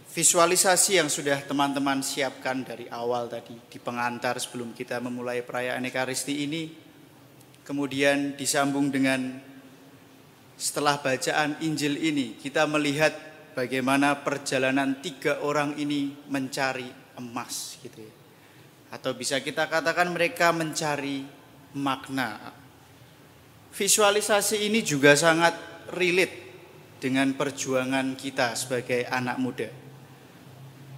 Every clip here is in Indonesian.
Visualisasi yang sudah teman-teman siapkan dari awal tadi di pengantar sebelum kita memulai perayaan Ekaristi ini kemudian disambung dengan setelah bacaan Injil ini kita melihat bagaimana perjalanan tiga orang ini mencari emas gitu ya. Atau bisa kita katakan mereka mencari makna. Visualisasi ini juga sangat relate dengan perjuangan kita sebagai anak muda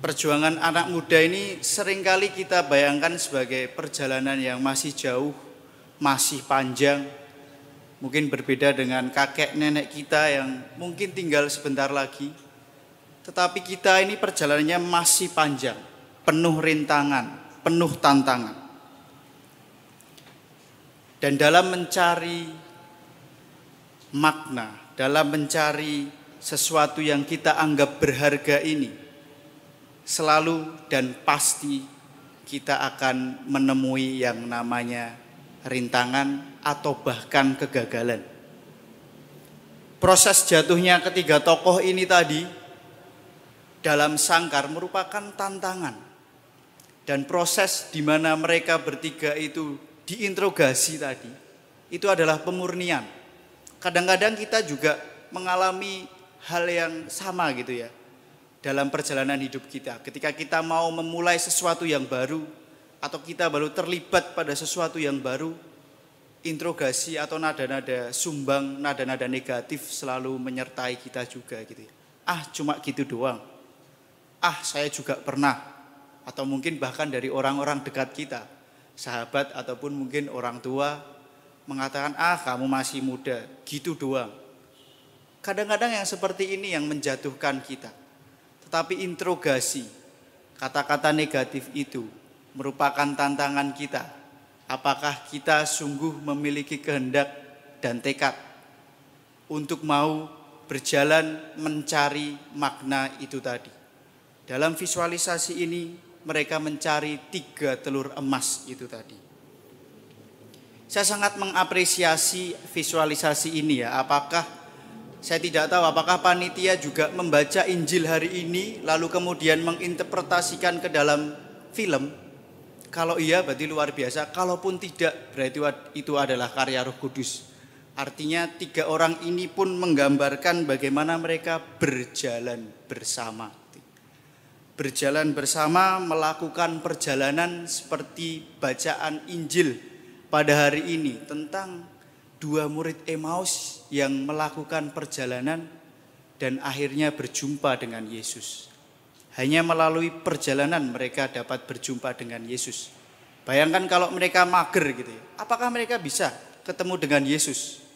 perjuangan anak muda ini sering kali kita bayangkan sebagai perjalanan yang masih jauh, masih panjang. Mungkin berbeda dengan kakek nenek kita yang mungkin tinggal sebentar lagi. Tetapi kita ini perjalanannya masih panjang, penuh rintangan, penuh tantangan. Dan dalam mencari makna, dalam mencari sesuatu yang kita anggap berharga ini, selalu dan pasti kita akan menemui yang namanya rintangan atau bahkan kegagalan. Proses jatuhnya ketiga tokoh ini tadi dalam sangkar merupakan tantangan. Dan proses di mana mereka bertiga itu diinterogasi tadi, itu adalah pemurnian. Kadang-kadang kita juga mengalami hal yang sama gitu ya dalam perjalanan hidup kita. Ketika kita mau memulai sesuatu yang baru atau kita baru terlibat pada sesuatu yang baru, interogasi atau nada-nada sumbang, nada-nada negatif selalu menyertai kita juga gitu. Ya. Ah, cuma gitu doang. Ah, saya juga pernah atau mungkin bahkan dari orang-orang dekat kita, sahabat ataupun mungkin orang tua mengatakan, "Ah, kamu masih muda." Gitu doang. Kadang-kadang yang seperti ini yang menjatuhkan kita tetapi interogasi, kata-kata negatif itu merupakan tantangan kita. Apakah kita sungguh memiliki kehendak dan tekad untuk mau berjalan mencari makna itu tadi. Dalam visualisasi ini mereka mencari tiga telur emas itu tadi. Saya sangat mengapresiasi visualisasi ini ya. Apakah saya tidak tahu apakah panitia juga membaca Injil hari ini lalu kemudian menginterpretasikan ke dalam film. Kalau iya berarti luar biasa, kalaupun tidak berarti itu adalah karya Roh Kudus. Artinya tiga orang ini pun menggambarkan bagaimana mereka berjalan bersama. Berjalan bersama melakukan perjalanan seperti bacaan Injil pada hari ini tentang dua murid Emmaus yang melakukan perjalanan dan akhirnya berjumpa dengan Yesus. Hanya melalui perjalanan mereka dapat berjumpa dengan Yesus. Bayangkan kalau mereka mager gitu ya. Apakah mereka bisa ketemu dengan Yesus?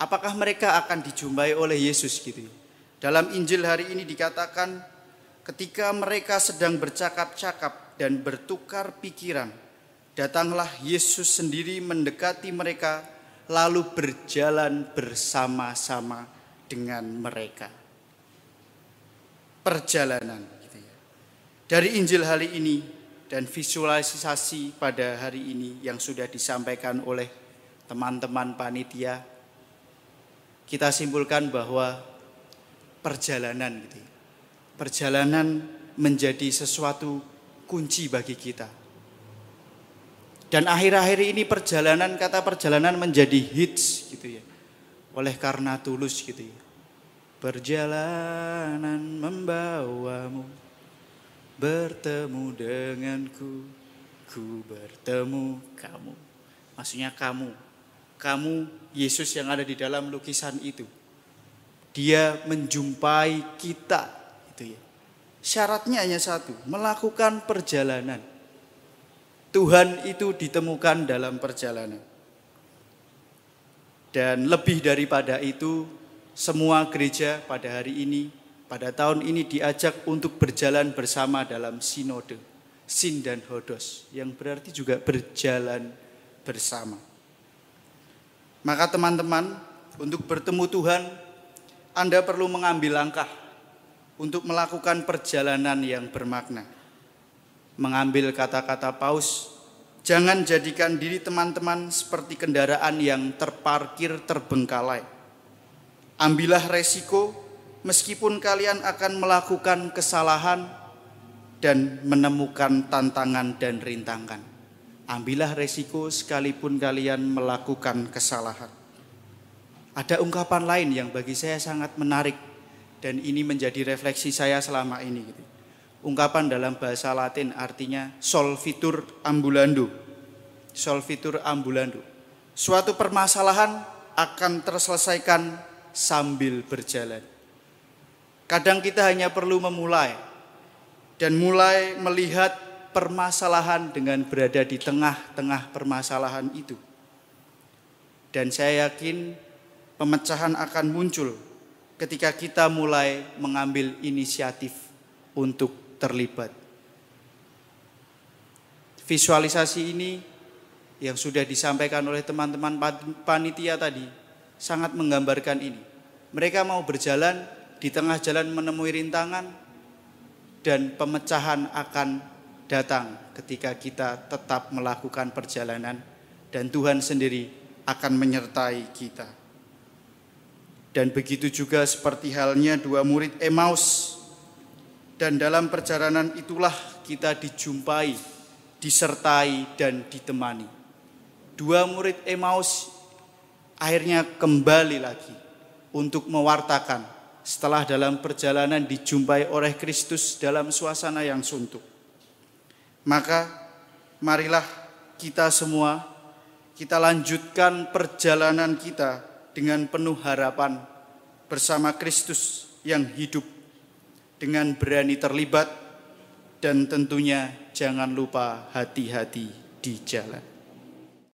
Apakah mereka akan dijumpai oleh Yesus gitu ya? Dalam Injil hari ini dikatakan ketika mereka sedang bercakap-cakap dan bertukar pikiran, datanglah Yesus sendiri mendekati mereka lalu berjalan bersama-sama dengan mereka. Perjalanan gitu ya. Dari Injil hari ini dan visualisasi pada hari ini yang sudah disampaikan oleh teman-teman panitia kita simpulkan bahwa perjalanan gitu ya. Perjalanan menjadi sesuatu kunci bagi kita dan akhir-akhir ini perjalanan kata perjalanan menjadi hits gitu ya. Oleh karena tulus gitu ya. Perjalanan membawamu bertemu denganku, ku bertemu kamu. Maksudnya kamu, kamu Yesus yang ada di dalam lukisan itu. Dia menjumpai kita itu ya. Syaratnya hanya satu, melakukan perjalanan Tuhan itu ditemukan dalam perjalanan. Dan lebih daripada itu, semua gereja pada hari ini, pada tahun ini diajak untuk berjalan bersama dalam sinode, sin dan hodos, yang berarti juga berjalan bersama. Maka teman-teman, untuk bertemu Tuhan, Anda perlu mengambil langkah untuk melakukan perjalanan yang bermakna mengambil kata-kata Paus, jangan jadikan diri teman-teman seperti kendaraan yang terparkir terbengkalai. Ambillah resiko meskipun kalian akan melakukan kesalahan dan menemukan tantangan dan rintangan. Ambillah resiko sekalipun kalian melakukan kesalahan. Ada ungkapan lain yang bagi saya sangat menarik dan ini menjadi refleksi saya selama ini. Gitu. Ungkapan dalam bahasa Latin artinya solvitur ambulando. Solvitur ambulando. Suatu permasalahan akan terselesaikan sambil berjalan. Kadang kita hanya perlu memulai dan mulai melihat permasalahan dengan berada di tengah-tengah permasalahan itu. Dan saya yakin pemecahan akan muncul ketika kita mulai mengambil inisiatif untuk terlibat. Visualisasi ini yang sudah disampaikan oleh teman-teman panitia tadi sangat menggambarkan ini. Mereka mau berjalan di tengah jalan menemui rintangan dan pemecahan akan datang ketika kita tetap melakukan perjalanan dan Tuhan sendiri akan menyertai kita. Dan begitu juga seperti halnya dua murid Emmaus. Dan dalam perjalanan itulah kita dijumpai, disertai dan ditemani. Dua murid Emmaus akhirnya kembali lagi untuk mewartakan setelah dalam perjalanan dijumpai oleh Kristus dalam suasana yang suntuk. Maka marilah kita semua kita lanjutkan perjalanan kita dengan penuh harapan bersama Kristus yang hidup dengan berani terlibat dan tentunya jangan lupa hati-hati di jalan.